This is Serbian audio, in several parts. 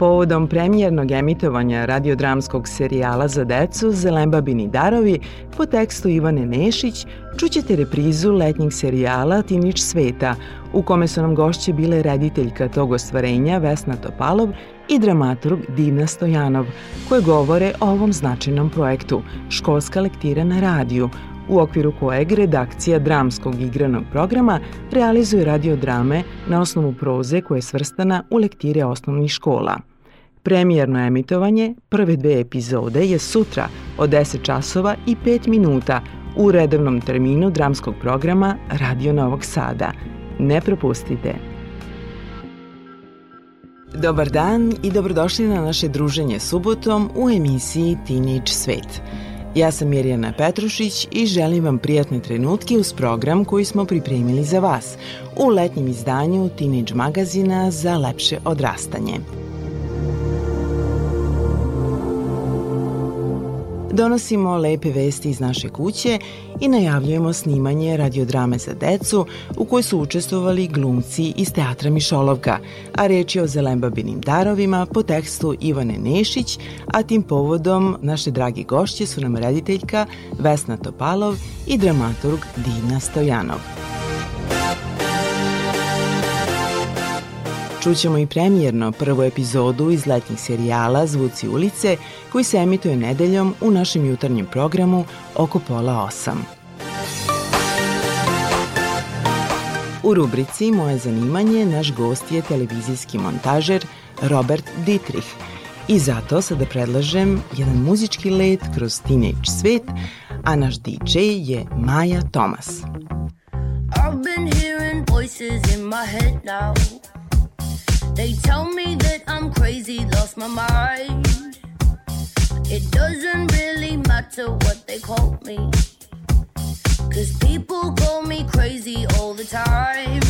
Povodom premijernog emitovanja radiodramskog serijala za decu Zelembabini darovi po tekstu Ivane Nešić čućete reprizu letnjeg serijala Tinić sveta u kome su nam gošće bile rediteljka tog ostvarenja Vesna Topalov i dramaturg Divna Stojanov koje govore o ovom značajnom projektu Školska lektira na radiju u okviru kojeg redakcija dramskog igranog programa realizuje radiodrame na osnovu proze koja je svrstana u lektire osnovnih škola. Premijerno emitovanje prve dve epizode je sutra od 10 časova i 5 minuta u redovnom terminu dramskog programa Radio Novog Sada. Ne propustite! Dobar dan i dobrodošli na naše druženje subotom u emisiji Teenage Svet. Ja sam Mirjana Petrušić i želim vam prijatne trenutke uz program koji smo pripremili za vas u letnjem izdanju Teenage magazina za lepše odrastanje. Donosimo lepe vesti iz naše kuće i najavljujemo snimanje radiodrame za decu u kojoj su učestvovali glumci iz teatra Mišolovka, a reč je o Zelembabinim darovima po tekstu Ivane Nešić, a tim povodom naše dragi gošće su nam rediteljka Vesna Topalov i dramaturg Dina Stojanov. Čućemo i premijerno prvu epizodu iz letnjih serijala Zvuci ulice koji se emituje nedeljom u našem jutarnjem programu oko pola osam. U rubrici Moje zanimanje naš gost je televizijski montažer Robert Dietrich i zato sada predlažem jedan muzički let kroz teenage svet, a naš DJ je Maja Tomas. I've been hearing voices in my head now They tell me that I'm crazy, lost my mind. It doesn't really matter what they call me. Cause people call me crazy all the time.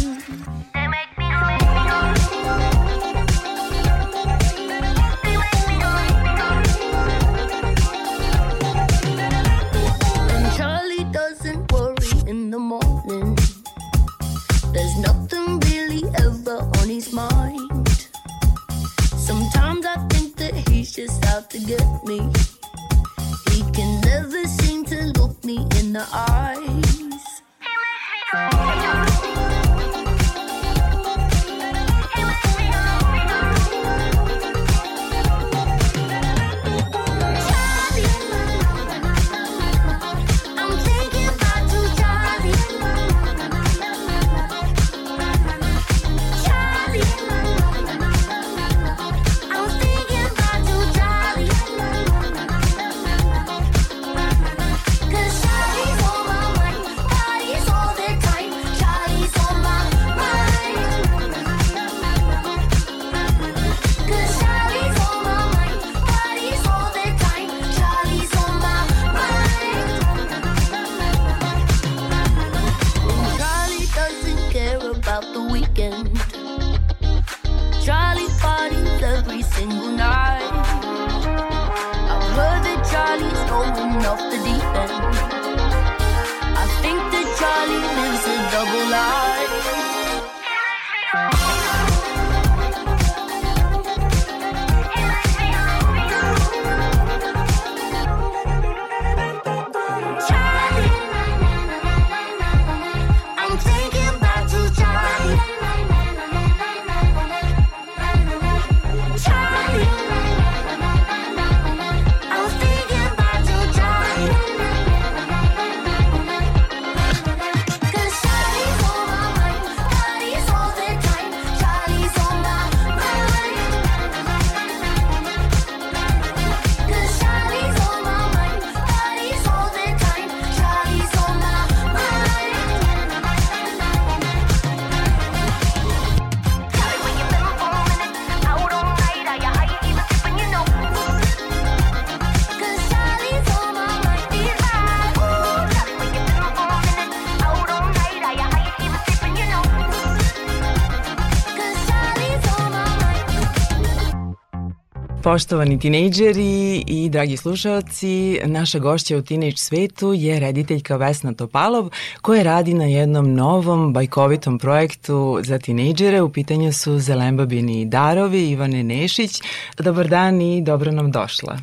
Poštovani tinejdžeri i dragi slušalci, naša gošća u Teenage svetu je rediteljka Vesna Topalov koja radi na jednom novom bajkovitom projektu za tinejdžere. U pitanju su Zelembabini darovi, Ivane Nešić. Dobar dan i dobro nam došla.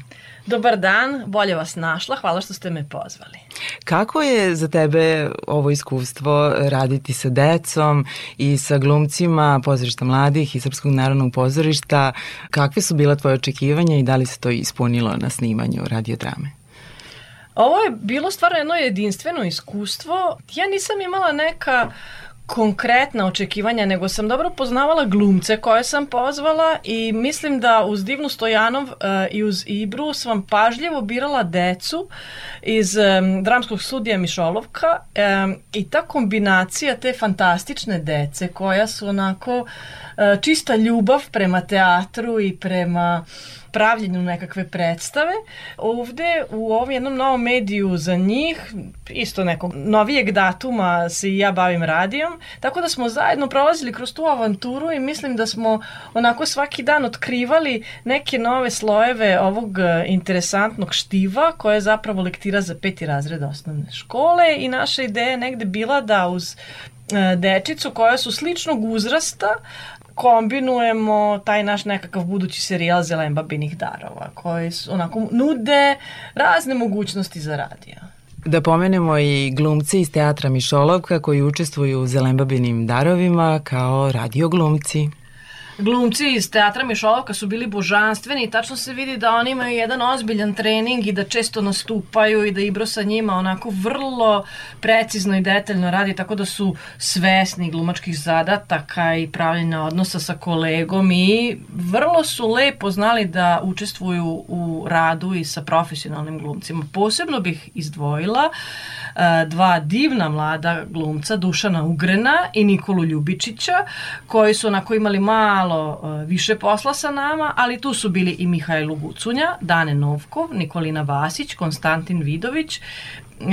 Dobar dan, bolje vas našla, hvala što ste me pozvali. Kako je za tebe ovo iskustvo raditi sa decom i sa glumcima pozorišta mladih i Srpskog narodnog pozorišta? Kakve su bila tvoje očekivanja i da li se to ispunilo na snimanju radiodrame? Ovo je bilo stvarno jedno jedinstveno iskustvo. Ja nisam imala neka uh, konkretna očekivanja, nego sam dobro poznavala glumce koje sam pozvala i mislim da uz Divnu Stojanov uh, i uz Ibru sam pažljivo birala decu iz um, dramskog studija Mišolovka um, i ta kombinacija te fantastične dece koja su onako uh, čista ljubav prema teatru i prema pravljenju nekakve predstave. Ovde u ovom jednom novom mediju za njih, isto nekog novijeg datuma se i ja bavim radijom, tako da smo zajedno prolazili kroz tu avanturu i mislim da smo onako svaki dan otkrivali neke nove slojeve ovog e, interesantnog štiva koje je zapravo lektira za peti razred osnovne škole i naša ideja je negde bila da uz e, dečicu koja su sličnog uzrasta, kombinujemo taj naš nekakav budući serijal Zelembabinih darova, koji su, onako nude razne mogućnosti za radija. Da pomenemo i glumci iz teatra Mišolovka koji učestvuju u Zelembabinim darovima kao radioglumci glumci iz teatra Mišolovka su bili božanstveni i tačno se vidi da oni imaju jedan ozbiljan trening i da često nastupaju i da Ibro sa njima onako vrlo precizno i detaljno radi tako da su svesni glumačkih zadataka i pravljenja odnosa sa kolegom i vrlo su lepo znali da učestvuju u radu i sa profesionalnim glumcima. Posebno bih izdvojila uh, dva divna mlada glumca, Dušana Ugrena i Nikolu Ljubičića, koji su onako imali malo uh, više posla sa nama, ali tu su bili i Mihajlo Gucunja, Dane Novkov, Nikolina Vasić, Konstantin Vidović, uh,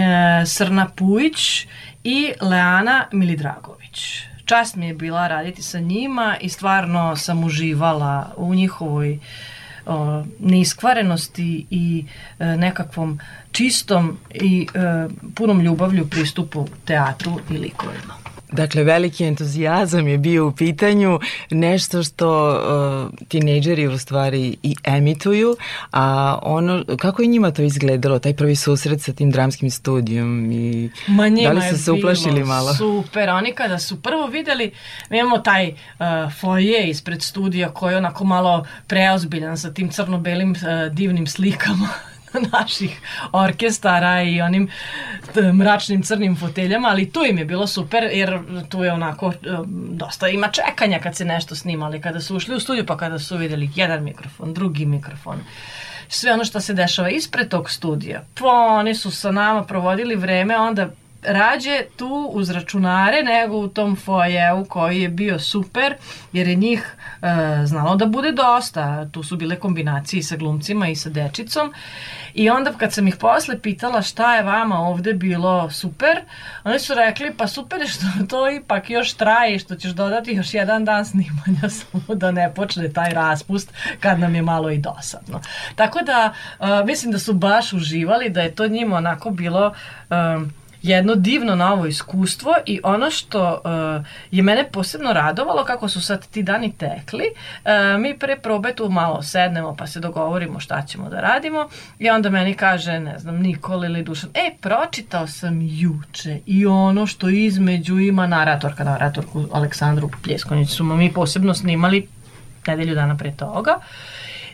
Srna Pujić i Leana Milidragović. Čast mi je bila raditi sa njima i stvarno sam uživala u njihovoj o, neiskvarenosti i e, nekakvom čistom i e, punom ljubavlju pristupu teatru i likovima. Dakle, veliki entuzijazam je bio u pitanju, nešto što uh, tinejdžeri u stvari i emituju, a ono, kako je njima to izgledalo, taj prvi susret sa tim dramskim studijom i Ma da li su se uplašili malo? Super, oni kada su prvo videli, mi imamo taj uh, foje ispred studija koji je onako malo preozbiljan sa tim crno-belim uh, divnim slikama naših orkestara i onim mračnim crnim foteljama, ali tu im je bilo super jer tu je onako dosta ima čekanja kad se nešto snima, ali kada su ušli u studiju pa kada su videli jedan mikrofon, drugi mikrofon, sve ono što se dešava ispred tog studija. Pa oni su sa nama provodili vreme, onda rađe tu uz računare nego u tom fojeu koji je bio super jer je njih e, znalo da bude dosta. Tu su bile kombinacije sa glumcima i sa dečicom i onda kad sam ih posle pitala šta je vama ovde bilo super, oni su rekli pa super je što to ipak još traje što ćeš dodati još jedan dan snimanja samo da ne počne taj raspust kad nam je malo i dosadno. Tako da uh, mislim da su baš uživali, da je to njima onako bilo um, jedno divno novo iskustvo i ono što uh, je mene posebno radovalo kako su sad ti dani tekli, uh, mi pre probe tu malo sednemo pa se dogovorimo šta ćemo da radimo i onda meni kaže, ne znam, Nikola ili Dušan, e, pročitao sam juče i ono što između ima naratorka, naratorku Aleksandru Pljeskonić su mi posebno snimali nedelju dana pre toga.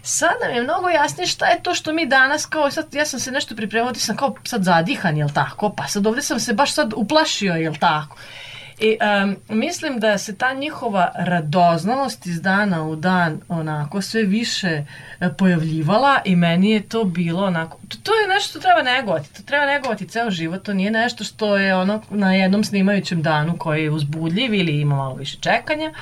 Sad nam je mnogo jasnije šta je to što mi danas, kao sad, ja sam se nešto pripremao, ti sam kao sad zadihan, jel tako? Pa sad ovde sam se baš sad uplašio, jel tako? I um, mislim da se ta njihova radoznalost iz dana u dan onako sve više e, pojavljivala i meni je to bilo onako, to, to je nešto što treba negovati, to treba negovati ceo život, to nije nešto što je ono na jednom snimajućem danu koji je uzbudljiv ili ima malo više čekanja,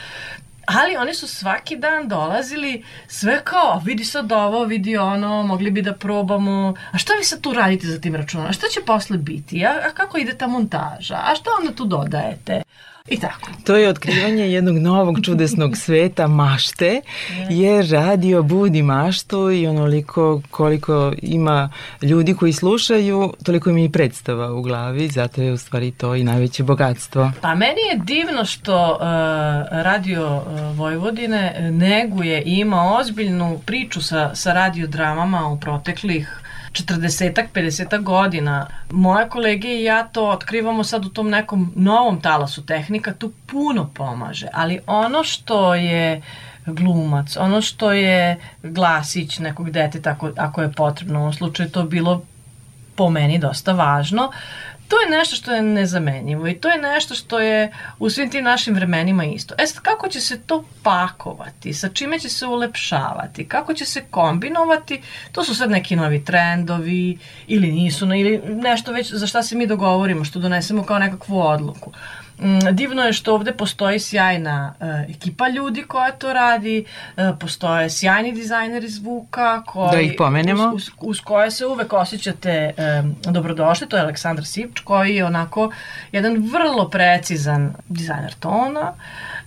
Ali oni su svaki dan dolazili sve kao, vidi sad ovo, vidi ono, mogli bi da probamo, a šta vi sad tu radite za tim računom, a šta će posle biti, a, a kako ide ta montaža, a šta onda tu dodajete? I tako. To je otkrivanje jednog novog čudesnog sveta mašte, jer radio budi maštu i onoliko koliko ima ljudi koji slušaju, toliko im i predstava u glavi, zato je u stvari to i najveće bogatstvo. Pa meni je divno što uh, Radio uh, Vojvodine neguje i ima ozbiljnu priču sa, sa radiodramama u proteklih 40-ak, 50 godina. Moje kolege i ja to otkrivamo sad u tom nekom novom talasu tehnika, tu puno pomaže, ali ono što je glumac, ono što je glasić nekog deteta ako, ako je potrebno, u ovom slučaju to bilo po meni dosta važno, to je nešto što je nezamenjivo i to je nešto što je u svim tim našim vremenima isto. E sad, kako će se to pakovati, sa čime će se ulepšavati, kako će se kombinovati, to su sad neki novi trendovi ili nisu, ili nešto već za šta se mi dogovorimo, što donesemo kao nekakvu odluku. Mm, divno je što ovde postoji sjajna uh, ekipa ljudi koja to radi, uh, postoje sjajni dizajneri zvuka koji, da ih pomenemo. Uz, uz, uz koje se uvek osjećate um, dobrodošli, to je Aleksandar Sipč koji je onako jedan vrlo precizan dizajner tona,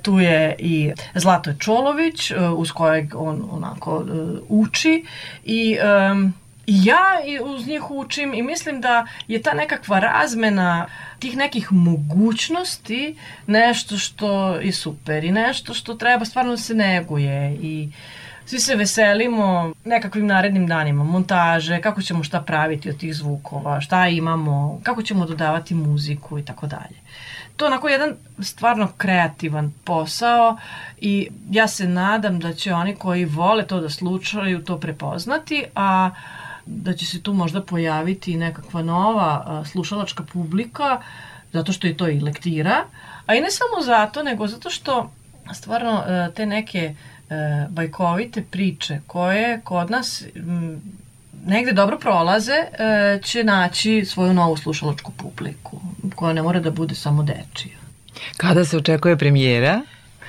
tu je i Zlatoj Čolović uh, uz kojeg on onako uh, uči i um, ja uz njih učim i mislim da je ta nekakva razmena tih nekih mogućnosti nešto što je super i nešto što treba stvarno da se neguje i svi se veselimo nekakvim narednim danima, montaže, kako ćemo šta praviti od tih zvukova, šta imamo, kako ćemo dodavati muziku i tako dalje. To je onako jedan stvarno kreativan posao i ja se nadam da će oni koji vole to da slučaju to prepoznati, a da će se tu možda pojaviti nekakva nova slušalačka publika, zato što je to i lektira, a i ne samo zato, nego zato što stvarno a, te neke a, bajkovite priče koje kod nas negde dobro prolaze, a, će naći svoju novu slušalačku publiku, koja ne mora da bude samo dečija. Kada se očekuje premijera?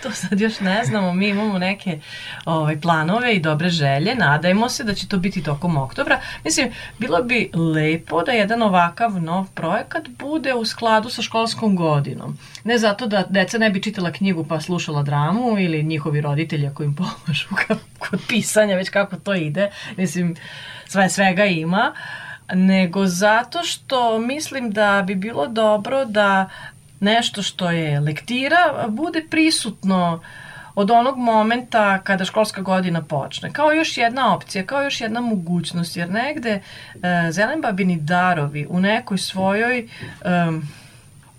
To sad još ne znamo, mi imamo neke ovaj, planove i dobre želje, nadajmo se da će to biti tokom oktobra. Mislim, bilo bi lepo da jedan ovakav nov projekat bude u skladu sa školskom godinom. Ne zato da deca ne bi čitala knjigu pa slušala dramu ili njihovi roditelji ako im pomažu kod pisanja, već kako to ide. Mislim, sve svega ima nego zato što mislim da bi bilo dobro da nešto što je lektira bude prisutno od onog momenta kada školska godina počne. Kao još jedna opcija, kao još jedna mogućnost, jer negde e, Zelenbabini darovi u nekoj svojoj e,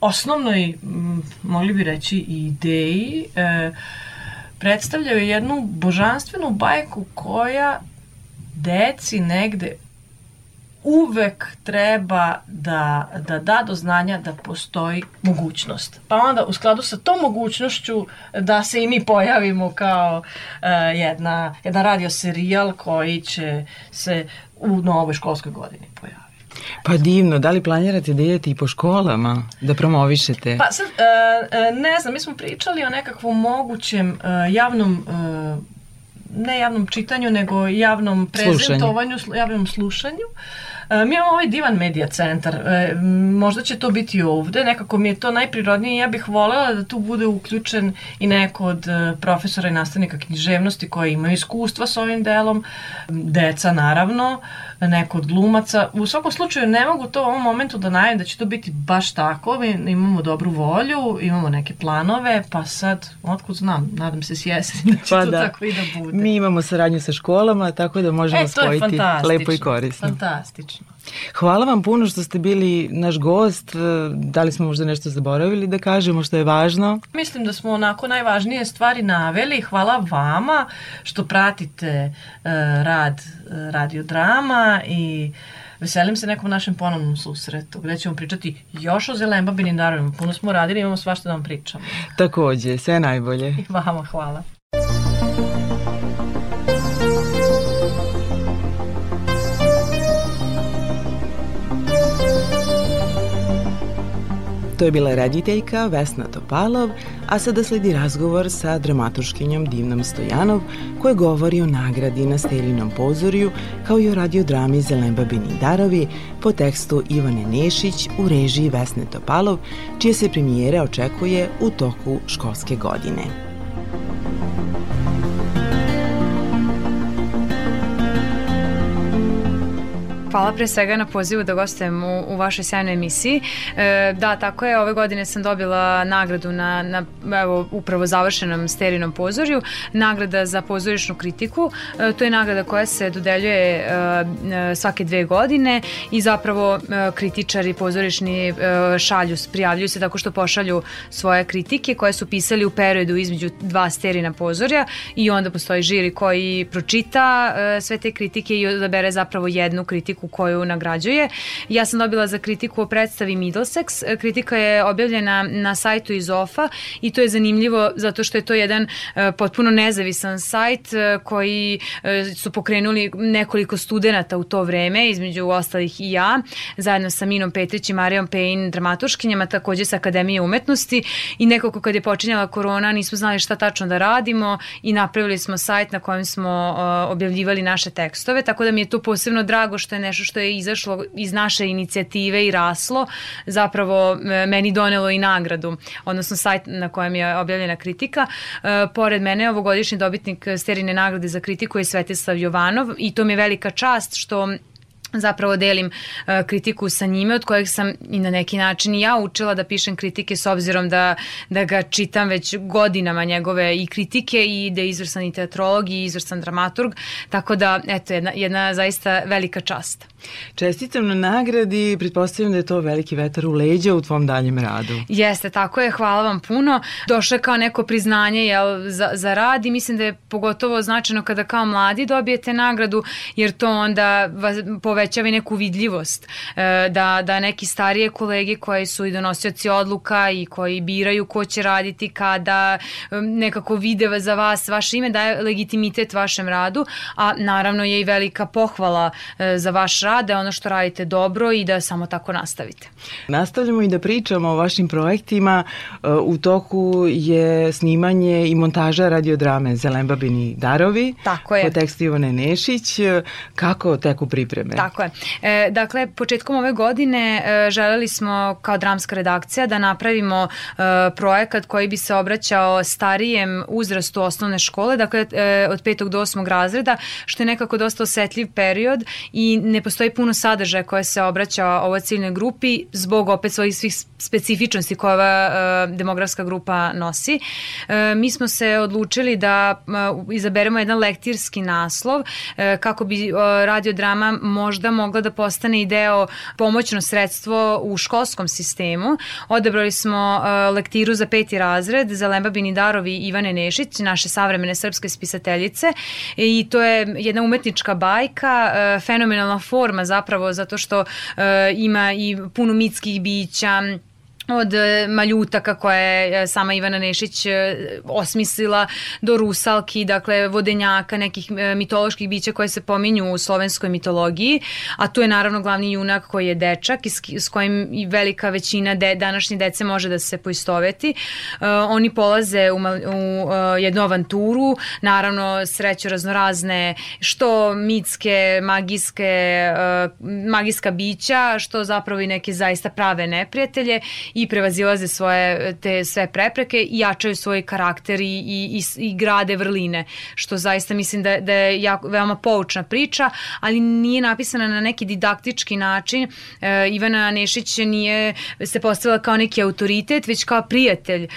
osnovnoj, mogli bi reći, ideji e, predstavljaju jednu božanstvenu bajku koja deci negde uvek treba da, da da do znanja da postoji mogućnost. Pa onda u skladu sa tom mogućnošću da se i mi pojavimo kao uh, jedna, jedan radio serijal koji će se u novoj školskoj godini pojaviti. Pa divno, da li planirate da idete i po školama, da promovišete? Pa sad, uh, ne znam, mi smo pričali o nekakvom mogućem uh, javnom uh, ne javnom čitanju, nego javnom prezentovanju, slušanju. javnom slušanju. E, mi imamo ovaj divan medija centar, e, možda će to biti ovde, nekako mi je to najprirodnije ja bih volela da tu bude uključen i neko od e, profesora i nastavnika književnosti koji imaju iskustva s ovim delom, deca naravno, neko od glumaca. U svakom slučaju ne mogu to u ovom momentu da najavim da će to biti baš tako, mi imamo dobru volju, imamo neke planove, pa sad, otkud znam, nadam se s jeseni da će pa to da. tako i da bude. Mi imamo saradnju sa školama, tako da možemo e, spojiti lepo i korisno. Fantastično. Hvala vam puno što ste bili naš gost. Da li smo možda nešto zaboravili da kažemo što je važno? Mislim da smo onako najvažnije stvari naveli. Hvala vama što pratite uh, rad uh, radiodrama i veselim se nekom našem ponovnom susretu gde ćemo pričati još o Zelembabinim darovima. Puno smo radili, imamo svašta da vam pričamo. Takođe, sve najbolje. I vama hvala. To je bila rediteljka Vesna Topalov, a sada sledi razgovor sa dramaturškinjom Divnom Stojanov koja govori o nagradi na Stelinom pozorju kao i o radiodrami Zelembabini darovi po tekstu Ivane Nešić u režiji Vesne Topalov, čije se premijere očekuje u toku školske godine. Hvala pre svega na pozivu da gostujem u, u vašoj sjajnoj emisiji. E, da, tako je, ove godine sam dobila nagradu na, na evo, upravo završenom sterinom pozorju, nagrada za pozorišnu kritiku. E, to je nagrada koja se dodeljuje e, e svake dve godine i zapravo e, kritičari pozorišni e, šalju, prijavljuju se tako što pošalju svoje kritike koje su pisali u periodu između dva sterina pozorja i onda postoji žiri koji pročita e, sve te kritike i odabere zapravo jednu kritiku kritiku koju nagrađuje. Ja sam dobila za kritiku o predstavi Middlesex. Kritika je objavljena na sajtu iz OFA i to je zanimljivo zato što je to jedan uh, potpuno nezavisan sajt uh, koji uh, su pokrenuli nekoliko studenta u to vreme, između ostalih i ja, zajedno sa Minom Petrić i Marijom Pejn, dramaturškinjama, takođe sa Akademije umetnosti i nekako kad je počinjala korona nismo znali šta tačno da radimo i napravili smo sajt na kojem smo objavljivali naše tekstove, tako da mi je to posebno drago što je nešto što je izašlo iz naše inicijative i raslo, zapravo e, meni donelo i nagradu, odnosno sajt na kojem je objavljena kritika. E, pored mene ovogodišnji dobitnik Sterine nagrade za kritiku je Svetislav Jovanov i to mi je velika čast što zapravo delim uh, kritiku sa njime od kojeg sam i na neki način i ja učila da pišem kritike s obzirom da, da ga čitam već godinama njegove i kritike i da je izvrsan i teatrolog i izvrsan dramaturg, tako da eto jedna, jedna zaista velika čast. Čestitam na nagradi, pretpostavljam da je to veliki vetar u leđa u tvom daljem radu. Jeste, tako je, hvala vam puno. Došlo je kao neko priznanje jel, za, za rad i mislim da je pogotovo značajno kada kao mladi dobijete nagradu, jer to onda vas povećava i neku vidljivost. E, da, da neki starije kolege koji su i donosioci odluka i koji biraju ko će raditi kada nekako vide za vas vaše ime, daje legitimitet vašem radu, a naravno je i velika pohvala e, za vaš rad rade ono što radite dobro i da samo tako nastavite. Nastavljamo i da pričamo o vašim projektima. U toku je snimanje i montaža radiodrame Zelembabini darovi. Tako je. Po tekstu Ivone Nešić. Kako teku pripreme? Tako je. E, dakle, početkom ove godine e, želeli smo kao dramska redakcija da napravimo e, projekat koji bi se obraćao starijem uzrastu osnovne škole, dakle e, od petog do osmog razreda, što je nekako dosta osetljiv period i ne postoji postoji puno sadržaja koje se obraća ovoj ciljnoj grupi zbog opet svojih svih specifičnosti koje ova uh, demografska grupa nosi. Uh, mi smo se odlučili da uh, izaberemo jedan lektirski naslov kako bi radiodrama možda mogla da postane i deo pomoćno sredstvo u školskom sistemu. Odabrali smo lektiru za peti razred za Lembabini darovi Ivane Nešić, naše savremene srpske spisateljice i to je jedna umetnička bajka, fenomenalna forma zapravo zato što ima i puno mitskih bića, od e, maljutaka koje je sama Ivana Nešić e, osmislila do rusalki, dakle vodenjaka, nekih e, mitoloških bića koje se pominju u slovenskoj mitologiji, a tu je naravno glavni junak koji je dečak s kojim i velika većina de, današnje dece može da se poistoveti. Oni polaze u, u jednu avanturu, naravno sreću raznorazne što mitske, magijske, magijska bića, što zapravo i neke zaista prave neprijatelje i prevazilaze svoje te sve prepreke i jačaju svoj karakter i, i, i, i grade vrline, što zaista mislim da, da je jako, veoma poučna priča, ali nije napisana na neki didaktički način. E, Ivana Nešić nije se postavila kao neki autoritet, već kao prijatelj e,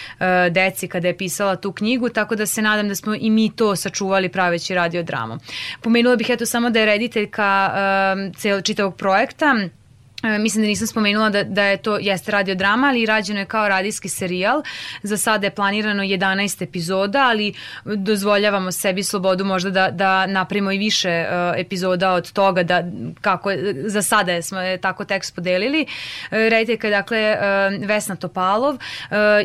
deci kada je pisala tu knjigu, tako da se nadam da smo i mi to sačuvali praveći radio dramu. Pomenula bih eto samo da je rediteljka e, cel, čitavog projekta, E, mislim da nisam spomenula da, da je to jeste radio drama, ali rađeno je kao radijski serijal. Za sada je planirano 11 epizoda, ali dozvoljavamo sebi slobodu možda da, da napravimo i više uh, epizoda od toga da kako za sada je, smo je tako tekst podelili. Uh, rediteljka je dakle uh, Vesna Topalov uh,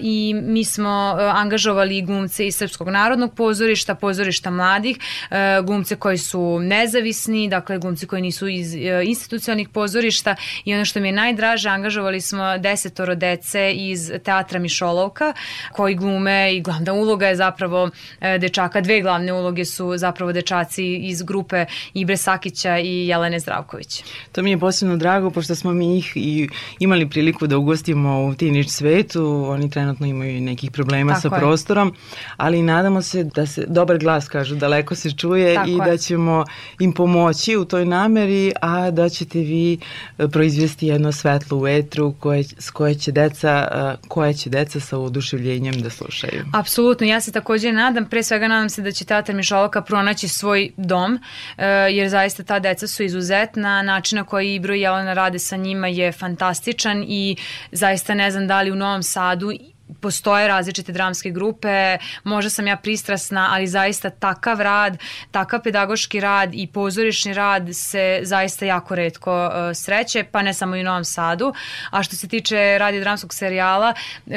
i mi smo uh, angažovali glumce iz Srpskog narodnog pozorišta, pozorišta mladih, uh, glumce koji su nezavisni, dakle glumci koji nisu iz uh, institucionalnih pozorišta i i ono što mi je najdraže, angažovali smo desetoro dece iz teatra Mišolovka koji glume i glavna uloga je zapravo e, dečaka, dve glavne uloge su zapravo dečaci iz grupe Ibre Sakića i Jelene Zdravković. To mi je posebno drago pošto smo mi ih i imali priliku da ugostimo u Tinić svetu, oni trenutno imaju nekih problema Tako sa je. prostorom, ali nadamo se da se dobar glas kažu daleko se čuje Tako i je. da ćemo im pomoći u toj nameri, a da ćete vi e, proizvesti jedno svetlo u etru koje, s koje će deca, koje će deca sa oduševljenjem da slušaju. Apsolutno, ja se takođe nadam, pre svega nadam se da će Teatar Mišoloka pronaći svoj dom, e, jer zaista ta deca su izuzetna, način na koji Ibro i Jelena rade sa njima je fantastičan i zaista ne znam da li u Novom Sadu postoje različite dramske grupe, možda sam ja pristrasna, ali zaista takav rad, takav pedagoški rad i pozorišni rad se zaista jako redko uh, sreće, pa ne samo i u Novom Sadu. A što se tiče radio dramskog serijala,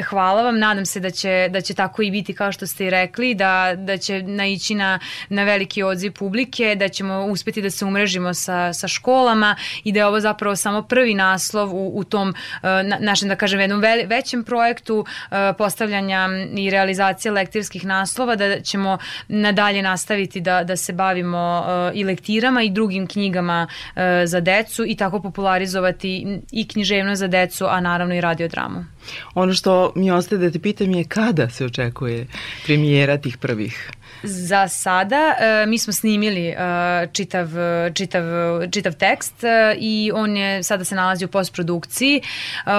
hvala vam, nadam se da će, da će tako i biti kao što ste i rekli, da, da će naići na, na veliki odziv publike, da ćemo uspeti da se umrežimo sa, sa školama i da je ovo zapravo samo prvi naslov u, u tom uh, na, našem, da kažem, jednom ve, većem projektu uh, postavljanja i realizacije lektirskih naslova, da ćemo nadalje nastaviti da, da se bavimo uh, i lektirama i drugim knjigama uh, za decu i tako popularizovati i književno za decu, a naravno i radiodramu. Ono što mi ostaje da te pitam je kada se očekuje premijera tih prvih Za sada uh, mi smo snimili uh, čitav, čitav, čitav tekst uh, i on je sada se nalazi u postprodukciji. Uh,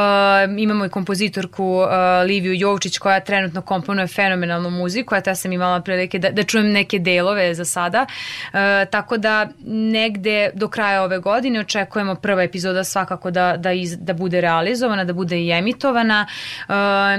imamo i kompozitorku uh, Liviju Jovčić koja trenutno komponuje fenomenalnu muziku, a ja sam imala prilike da, da čujem neke delove za sada. Uh, tako da negde do kraja ove godine očekujemo prva epizoda svakako da, da, iz, da bude realizovana, da bude i emitovana. Uh,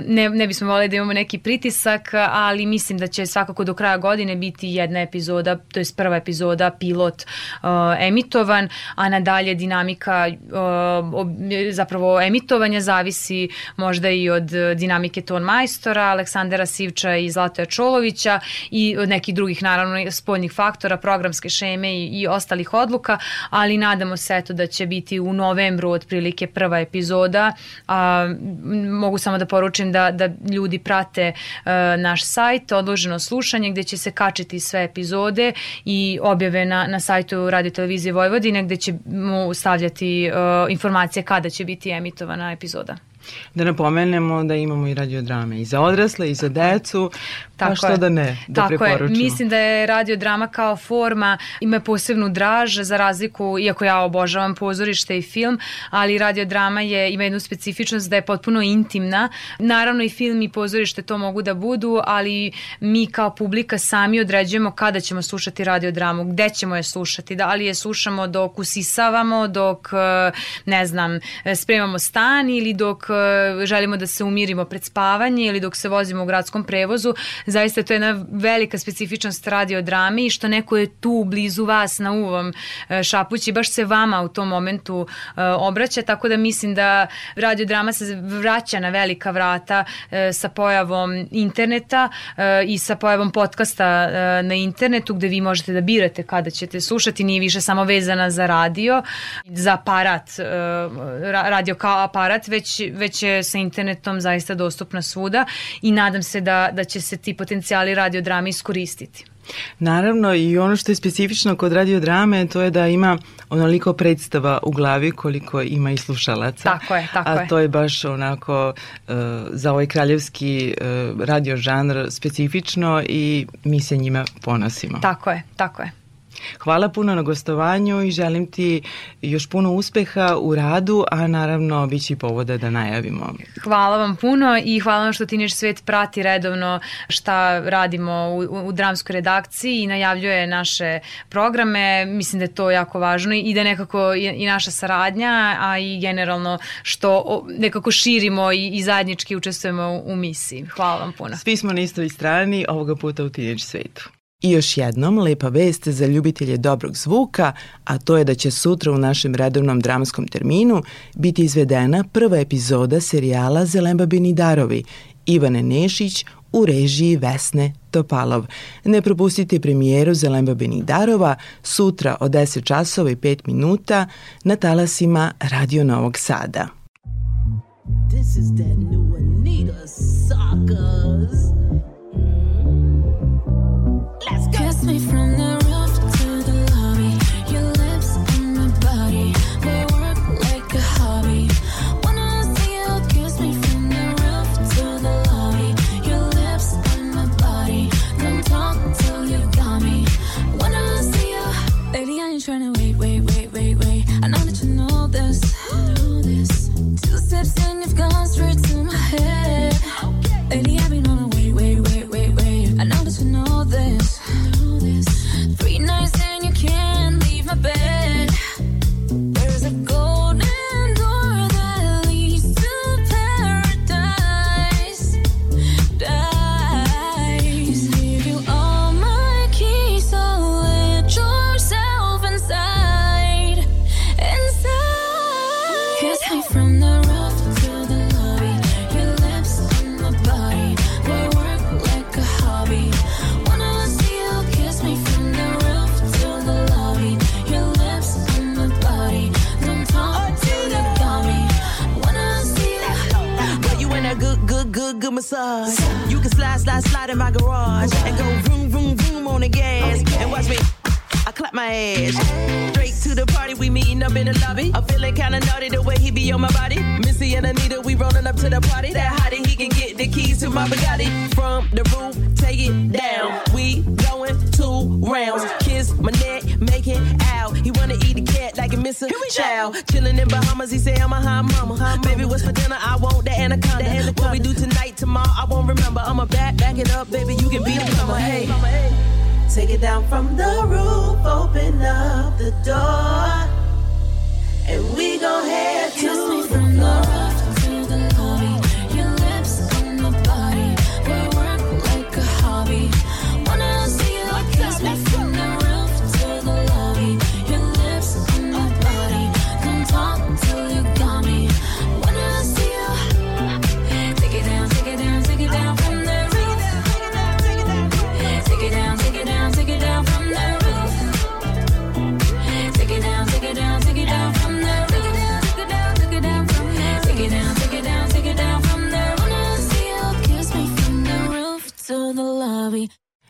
ne, ne bismo volili da imamo neki pritisak, ali mislim da će svakako do kraja godine biti jedna epizoda, to je prva epizoda, pilot uh, emitovan, a nadalje dinamika uh, zapravo emitovanja zavisi možda i od dinamike ton majstora, Aleksandra Sivča i Zlatoja Čolovića i od nekih drugih naravno spoljnih faktora, programske šeme i, i ostalih odluka, ali nadamo se eto da će biti u novembru otprilike prva epizoda. A, mogu samo da poručim da, da ljudi prate uh, naš sajt, odloženo slušanje gde će se kačiti sve epizode i objave na, na sajtu Radio Televizije Vojvodine gde ćemo stavljati uh, informacije kada će biti emitovana epizoda. Da napomenemo da imamo i radiodrame i za odrasle i za decu, pa Tako pa što je. da ne, da Tako preporučimo. Je. Mislim da je radiodrama kao forma ima posebnu draž za razliku, iako ja obožavam pozorište i film, ali radiodrama je, ima jednu specifičnost da je potpuno intimna. Naravno i film i pozorište to mogu da budu, ali mi kao publika sami određujemo kada ćemo slušati radiodramu, gde ćemo je slušati, da li je slušamo dok usisavamo, dok ne znam, spremamo stan ili dok želimo da se umirimo pred spavanje ili dok se vozimo u gradskom prevozu. Zaista to je jedna velika specifičnost radiodrame i što neko je tu blizu vas na uvom e, šapući, baš se vama u tom momentu e, obraća, tako da mislim da radiodrama se vraća na velika vrata sa pojavom interneta i sa pojavom podcasta na internetu gde vi možete da birate kada ćete slušati, nije više samo vezana za radio, za aparat, radio kao aparat, već, već već je sa internetom zaista dostupna svuda i nadam se da, da će se ti potencijali radiodrame iskoristiti. Naravno i ono što je specifično kod radiodrame to je da ima onoliko predstava u glavi koliko ima i slušalaca. Tako je, tako A je. to je baš onako uh, za ovaj kraljevski uh, radio žanr specifično i mi se njima ponosimo. Tako je, tako je. Hvala puno na gostovanju i želim ti još puno uspeha u radu, a naravno bit će i povoda da najavimo. Hvala vam puno i hvala vam što Tiniš Svet prati redovno šta radimo u, u dramskoj redakciji i najavljuje naše programe. Mislim da je to jako važno i da nekako i naša saradnja, a i generalno što nekako širimo i, i zajednički učestvujemo u misiji. Hvala vam puno. Svi smo na istoj strani ovoga puta u Tiniš Svetu. I još jednom lepa vest za ljubitelje dobrog zvuka, a to je da će sutra u našem redovnom dramskom terminu biti izvedena prva epizoda serijala Zelembabini darovi Ivane Nešić u režiji Vesne Topalov. Ne propustite premijeru Zelembabenih darova sutra od 10 časova i 5 minuta na talasima Radio Novog Sada. This is that new Anita suckers. Steps and you've gone straight to to the party. That hottie, he can get the keys to my Bugatti. From the roof, take it down. We going two rounds. Kiss my neck, make it out. He wanna eat a cat like a missing child. Chilling in Bahamas, he say I'm a hot mama. Baby, what's for dinner? I want the anaconda. What we do tonight, tomorrow, I won't remember. I'ma back, back it up, baby. You can be the plumber. Hey. Take it down from the roof, open up the door, and we gon' head to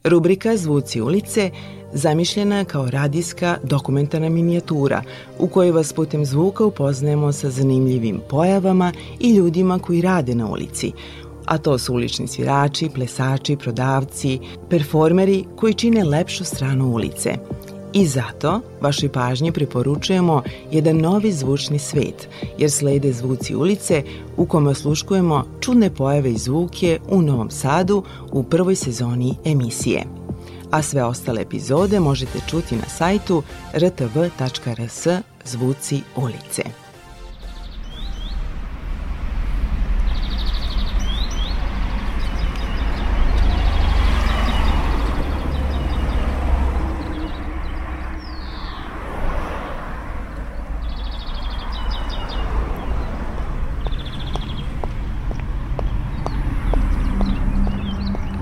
Rubrika Zvuci ulice zamišljena je kao radijska dokumentarna minijatura u kojoj vas putem zvuka upoznajemo sa zanimljivim pojavama i ljudima koji rade na ulici, a to su ulični svirači, plesači, prodavci, performeri koji čine lepšu stranu ulice. I zato vašoj pažnji preporučujemo jedan novi zvučni svet, jer slede zvuci ulice u kome osluškujemo čudne pojave i zvuke u Novom Sadu u prvoj sezoni emisije. A sve ostale epizode možete čuti na sajtu rtv.rs zvuci ulice.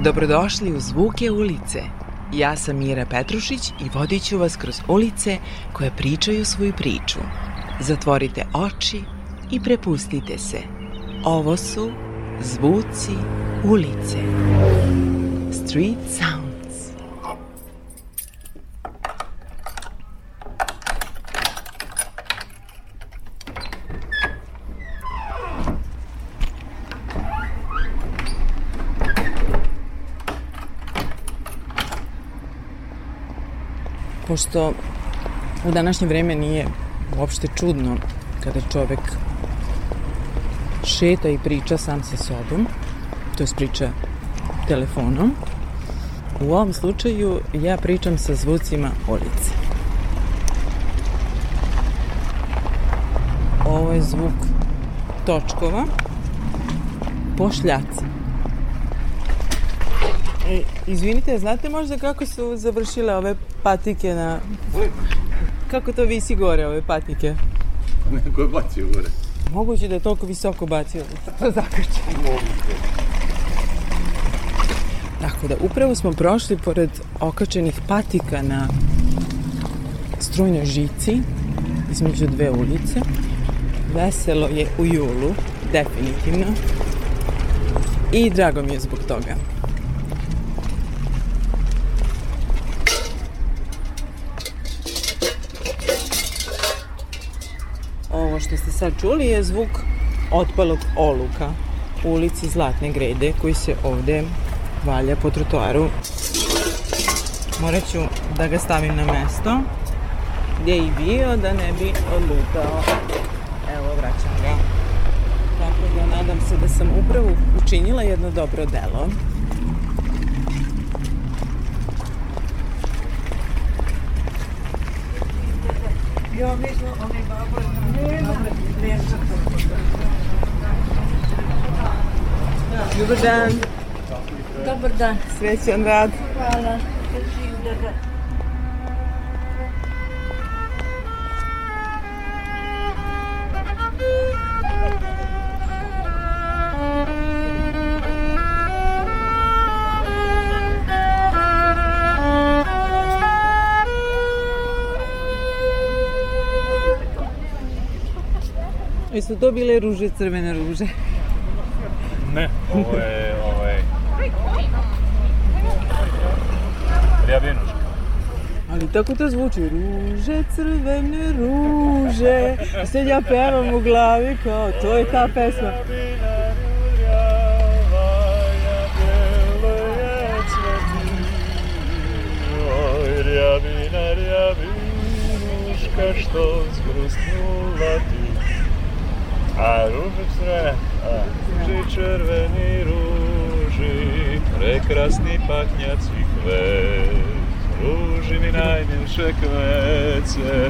Dobrodošli u Zvuke ulice. Ja sam Mira Petrušić i vodit ću vas kroz ulice koje pričaju svoju priču. Zatvorite oči i prepustite se. Ovo su Zvuci ulice. Street Sounds. Pošto u današnje vreme nije uopšte čudno kada čovek šeta i priča sam sa sobom, to je priča telefonom. U ovom slučaju ja pričam sa zvucima ulice. Ovo je zvuk točkova po šljaci. E, izvinite, znate možda kako su završile ove patike na... Kako to visi gore, ove patike? Neko je bacio gore. Moguće da je toliko visoko bacio da se to zakače. Tako da, upravo smo prošli pored okačenih patika na strujnoj žici između dve ulice. Veselo je u julu, definitivno. I drago mi je zbog toga. Ovo što ste sad čuli je zvuk otpalog oluka u ulici Zlatne grede koji se ovde valja po trotoaru. Morat ću da ga stavim na mesto gdje je i bio da ne bi odlutao. Evo, vraćam ga. Tako da nadam se da sam upravo učinila jedno dobro delo. Dobar dan. Dobar dan. Srećan rad. Hvala. Jesu to bile ruže, crvene ruže? Ne, ovo je ovaj... Rjabinuška. Ali tako to zvuči. Ruže, crvene ruže. I sad ja pevam u glavi kao, to je ta pesma. Petre, že červený rúži, prekrasný pachňací kvet. Rúži mi najmilšie kvece,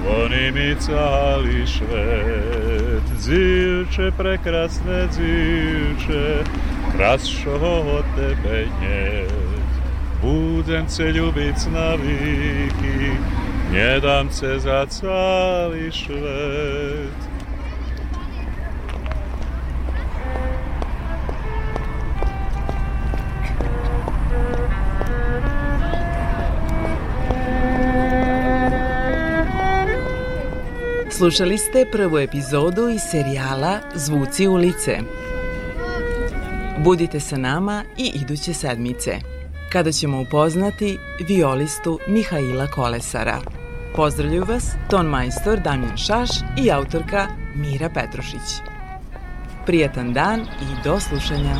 voní mi celý švet. Dzivče, prekrasné dzivče, krasšoho od tebe нет. Budem se ľubiť na výky, nedám se za celý švet. Slušali ste prvu epizodu iz serijala Zvuci ulice. Budite sa nama i iduće sedmice, kada ćemo upoznati violistu Mihaila Kolesara. Pozdravljuju vas ton majstor Damjan Šaš i autorka Mira Petrušić. Prijatan dan i do slušanja.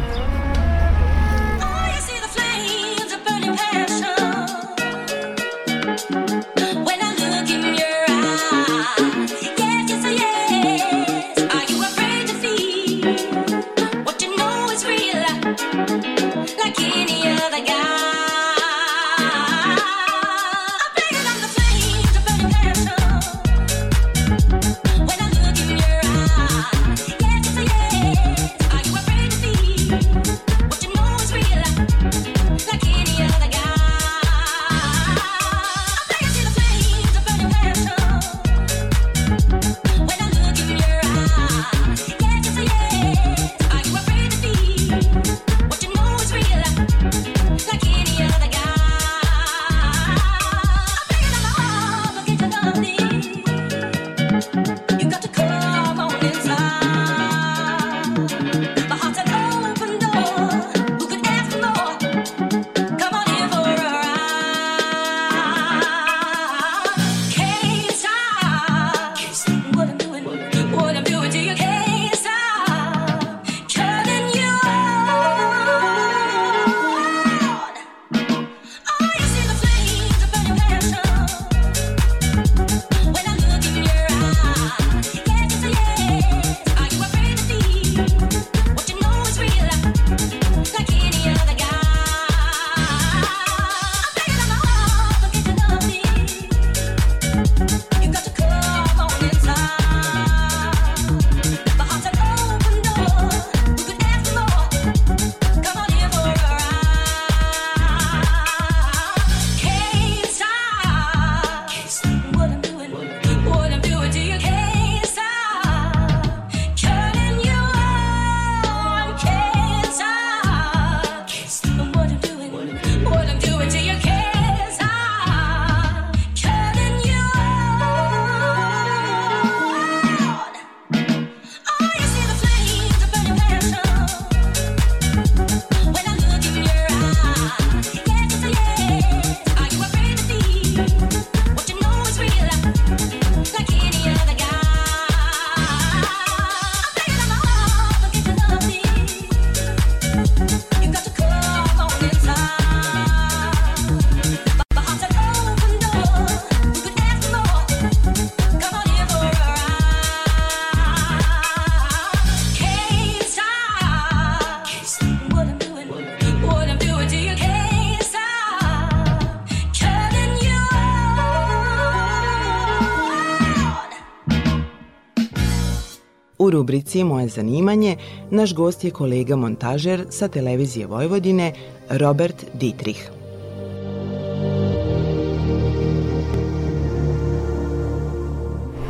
U rubrici Moje zanimanje naš gost je kolega montažer sa televizije Vojvodine Robert Dietrich.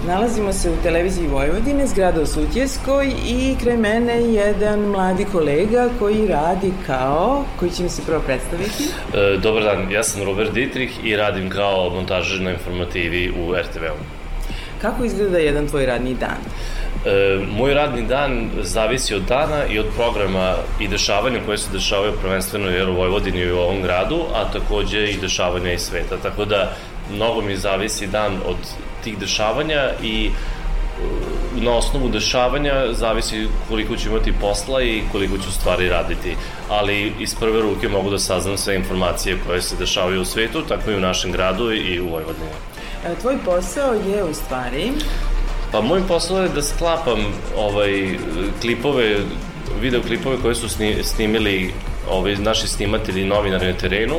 Nalazimo se u televiziji Vojvodine, zgrada u Sutjeskoj i kraj mene je jedan mladi kolega koji radi kao, koji će mi se prvo predstaviti. E, dobar dan, ja sam Robert Dietrich i radim kao montažer na informativi u RTV-u. Kako izgleda jedan tvoj radni dan? E, moj radni dan zavisi od dana i od programa i dešavanja koje se dešavaju prvenstveno jer u Vojvodini i u ovom gradu, a takođe i dešavanja iz sveta. Tako da mnogo mi zavisi dan od tih dešavanja i e, na osnovu dešavanja zavisi koliko ću imati posla i koliko ću stvari raditi. Ali iz prve ruke mogu da saznam sve informacije koje se dešavaju u svetu, tako i u našem gradu i u Vojvodini. E, Tvoj posao je u stvari Pa moj posao je da sklapam ovaj, klipove, videoklipove koje su sni, snimili ovaj, naši snimatelji novinari na terenu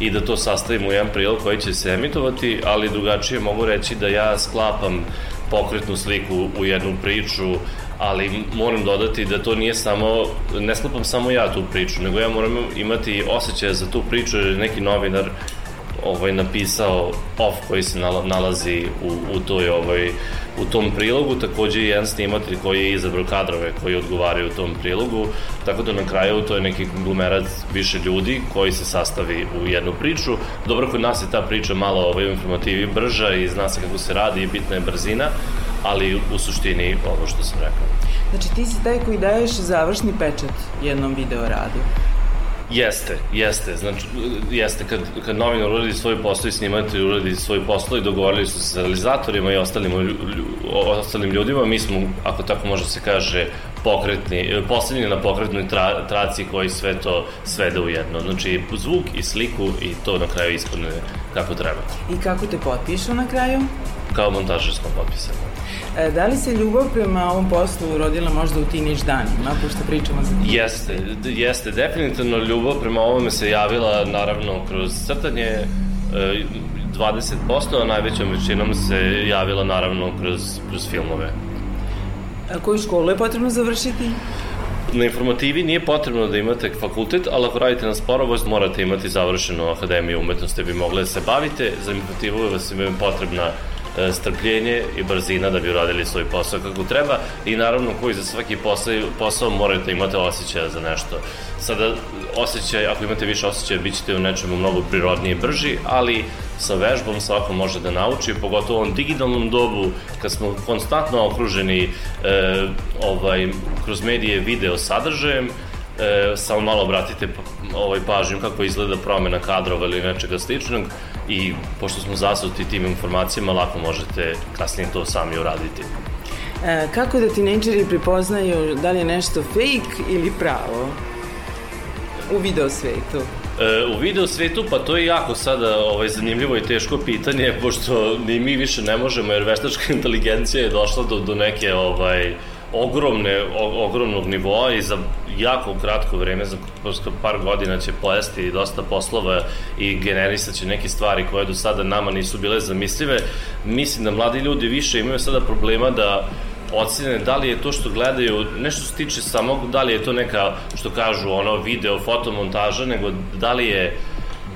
i da to sastavim u jedan prilog koji će se emitovati, ali drugačije mogu reći da ja sklapam pokretnu sliku u jednu priču, ali moram dodati da to nije samo, ne sklapam samo ja tu priču, nego ja moram imati osjećaj za tu priču jer je neki novinar ovaj napisao off koji se nala- nalazi u, u toj ovaj u tom prilogu. Takođe i jedan snimatelj koji je izabrao kadrove koji odgovaraju tom prilogu. Tako da na kraju to je neki konglomerat više ljudi koji se sastavi u jednu priču. Dobro kod nas je ta priča malo ovaj, informativi brža i zna se kako se radi i bitna je brzina ali u suštini ovo što sam rekao. Znači ti si taj koji daješ završni pečat jednom video radu. Jeste, jeste. Znači, jeste, kad, kad novinar uradi svoj posao i snimatelj uradi svoj posao i dogovorili su se sa realizatorima i ostalim, lju- ostalim ljudima, mi smo, ako tako može se kaže, pokretni, poslednji na pokretnoj tra, traci koji sve to svede u jedno. Znači, zvuk i sliku i to na kraju ispadne kako treba. I kako te potpišu na kraju? Kao montažer smo potpisani. E, Da li se ljubav prema ovom poslu rodila možda u tiniš danima, pošto pričamo za ti? Jeste, jeste, definitivno ljubav prema ovome se javila naravno kroz crtanje, e, 20%, a najvećom većinom se javila naravno kroz, kroz filmove. A koju školu je potrebno završiti? Na informativi nije potrebno da imate fakultet, ali ako radite na sporovost morate imati završenu akademiju umetnosti da bi mogli da se bavite. Za informativu vas ima potrebna e, strpljenje i brzina da bi uradili svoj posao kako treba i naravno koji za svaki posao, posao morate imate osjećaja za nešto. Sada osjećaj, ako imate više osjećaja, bit ćete u nečemu mnogo prirodnije i brži, ali sa vežbom svako može da nauči, pogotovo u ovom digitalnom dobu, kad smo konstantno okruženi e, ovaj, kroz medije video sadržajem, e, samo malo obratite pa- ovaj, pažnju kako izgleda promena kadrova ili nečega sličnog i pošto smo zasuti tim informacijama, lako možete kasnije to sami uraditi. E, kako da tinejdžeri prepoznaju da li je nešto fake ili pravo u video svetu? E, u video svetu, pa to je jako sada ovaj, zanimljivo i teško pitanje, pošto ni mi više ne možemo, jer veštačka inteligencija je došla do, do neke ovaj, ogromne, o, ogromnog nivoa i za jako kratko vreme, za par godina će pojesti dosta poslova i generisat će neke stvari koje do sada nama nisu bile zamislive. Mislim da mladi ljudi više imaju sada problema da ocene da li je to što gledaju, nešto se tiče samog, da li je to neka, što kažu, ono, video, fotomontaža, nego da li je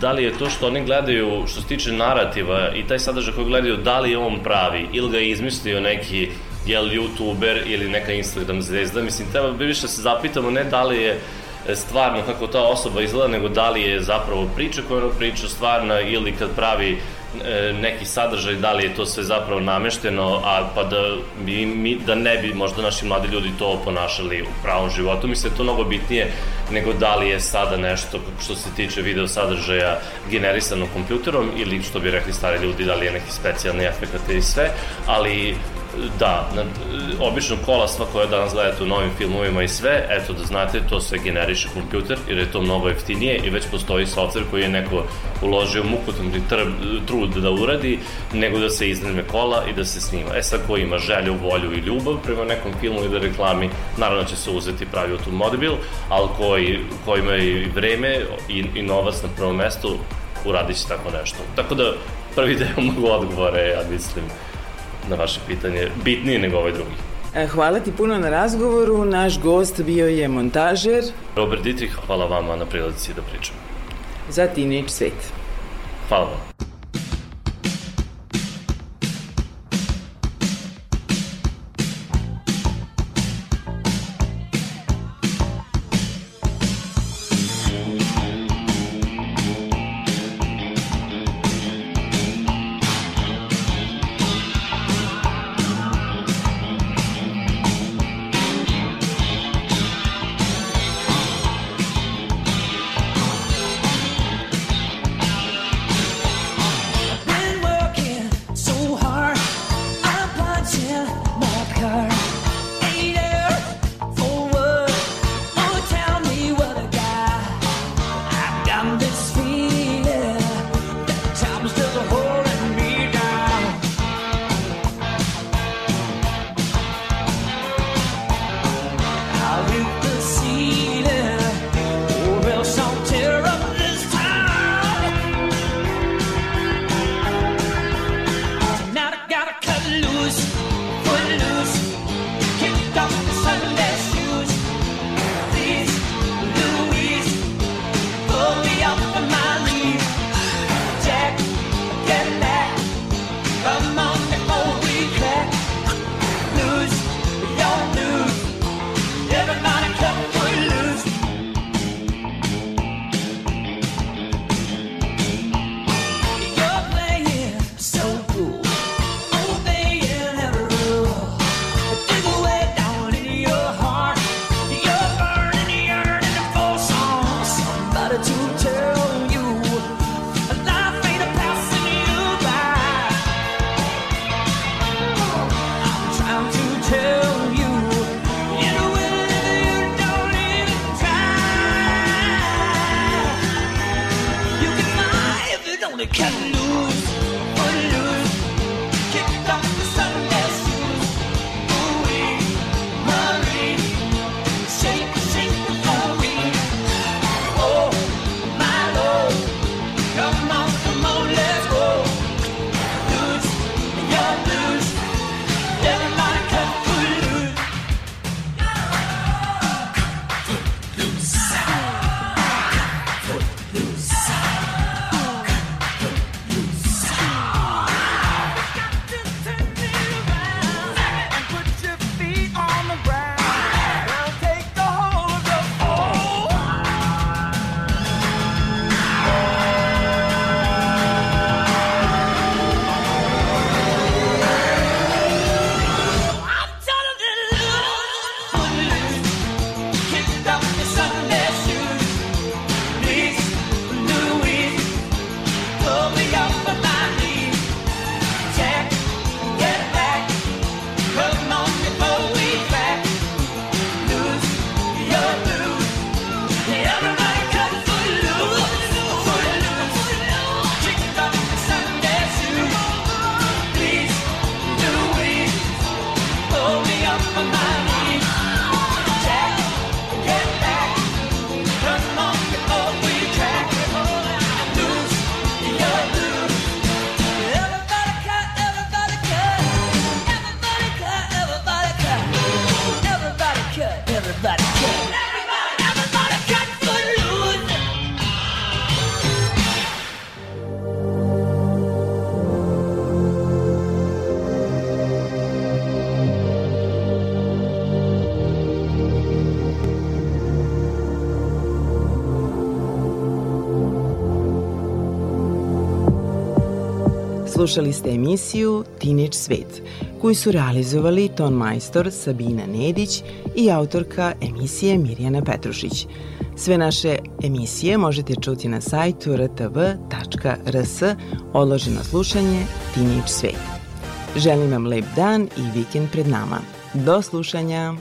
da li je to što oni gledaju, što se tiče narativa i taj sadržaj koji gledaju, da li je on pravi ili ga je izmislio neki jel youtuber ili neka Instagram zvezda, mislim, treba bi više da se zapitamo ne da li je e, stvarno kako ta osoba izgleda, nego da li je zapravo priča koju ona priča stvarna ili kad pravi e, neki sadržaj, da li je to sve zapravo namešteno, a pa da, bi, mi, da ne bi možda naši mladi ljudi to ponašali u pravom životu. Mislim da je to mnogo bitnije nego da li je sada nešto što se tiče video sadržaja generisano kompjuterom ili što bi rekli stari ljudi, da li je neki specijalni efekt i sve, ali Da, na, obično kola sva koja danas gledate u novim filmovima i sve, eto da znate, to sve generiše kompjuter, jer je to mnogo jeftinije i već postoji software koji je neko uložio mukotan trud da uradi, nego da se izneme kola i da se snima. E sad, ko ima želju, volju i ljubav prema nekom filmu ili reklami, naravno će se uzeti pravi automobil, ali koji, koji ima i vreme i, i novac na prvom mestu, uradit će tako nešto. Tako da, prvi deo mogu odgovore, ja mislim, na vaše pitanje, bitnije nego ovaj drugi. E, hvala ti puno na razgovoru. Naš gost bio je montažer. Robert Dietrich, hvala vama na prilici da pričam. Za Teenage Svet. Hvala vam. Slušali ste emisiju Tinić Svet, koju su realizovali ton majstor Sabina Nedić i autorka emisije Mirjana Petrušić. Sve naše emisije možete čuti na sajtu rtv.rs, odloženo slušanje Tinić Svet. Želim vam lep dan i vikend pred nama. Do slušanja!